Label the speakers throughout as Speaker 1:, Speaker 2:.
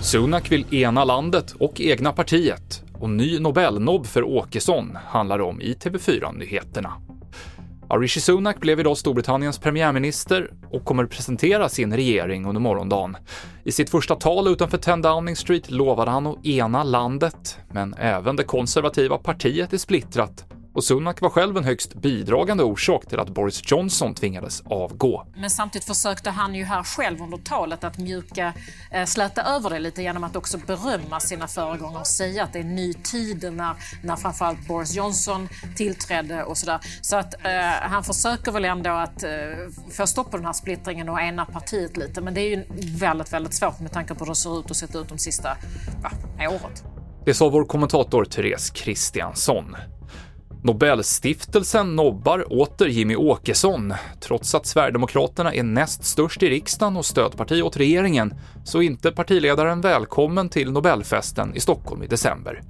Speaker 1: Sunak vill ena landet och egna partiet och ny Nobelnobb för Åkesson handlar om i TV4-nyheterna. Rishi Sunak blev idag Storbritanniens premiärminister och kommer presentera sin regering under morgondagen. I sitt första tal utanför 10 Downing Street lovade han att ena landet, men även det konservativa partiet är splittrat och Sunak var själv en högst bidragande orsak till att Boris Johnson tvingades avgå.
Speaker 2: Men samtidigt försökte han ju här själv under talet att mjuka, eh, släta över det lite genom att också berömma sina föregångare och säga att det är en ny tid när, när framförallt Boris Johnson tillträdde och sådär. Så att eh, han försöker väl ändå att eh, få stopp på den här splittringen och ena partiet lite. Men det är ju väldigt, väldigt svårt med tanke på hur det ser ut och sett ut de sista ja, året.
Speaker 1: Det sa vår kommentator Therese Kristiansson. Nobelstiftelsen nobbar åter Jimmy Åkesson. Trots att Sverigedemokraterna är näst störst i riksdagen och stödparti åt regeringen så är inte partiledaren välkommen till Nobelfesten i Stockholm i december.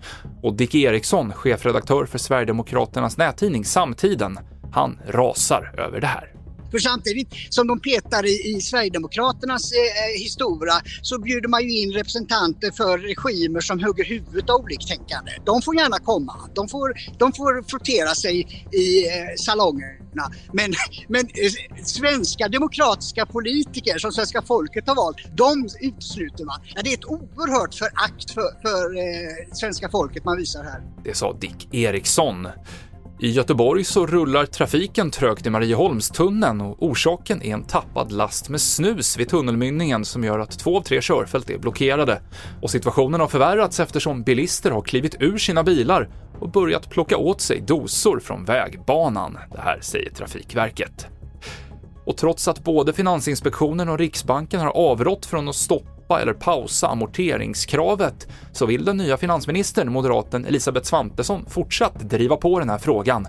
Speaker 1: Och Dick Eriksson, chefredaktör för Sverigedemokraternas nättidning Samtiden, han rasar över det här.
Speaker 3: För samtidigt som de petar i, i Sverigedemokraternas eh, eh, historia så bjuder man ju in representanter för regimer som hugger huvudet av oliktänkande. De får gärna komma. De får, de får frottera sig i eh, salongerna. Men, men eh, svenska demokratiska politiker som svenska folket har valt, de utesluter man. Ja, det är ett oerhört förakt för, för eh, svenska folket man visar här.
Speaker 1: Det sa Dick Eriksson. I Göteborg så rullar trafiken trögt i Marieholmstunneln och orsaken är en tappad last med snus vid tunnelmynningen som gör att två av tre körfält är blockerade. Och situationen har förvärrats eftersom bilister har klivit ur sina bilar och börjat plocka åt sig dosor från vägbanan. Det här säger Trafikverket. Och trots att både Finansinspektionen och Riksbanken har avrått från att stoppa eller pausa amorteringskravet så vill den nya finansministern, moderaten Elisabeth Svantesson, fortsatt driva på den här frågan.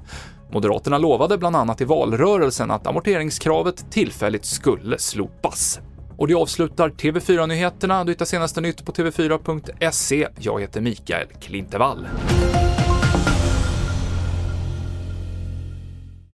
Speaker 1: Moderaterna lovade bland annat i valrörelsen att amorteringskravet tillfälligt skulle slopas. Och det avslutar TV4-nyheterna. Du hittar senaste nytt på tv4.se. Jag heter Mikael Klintevall.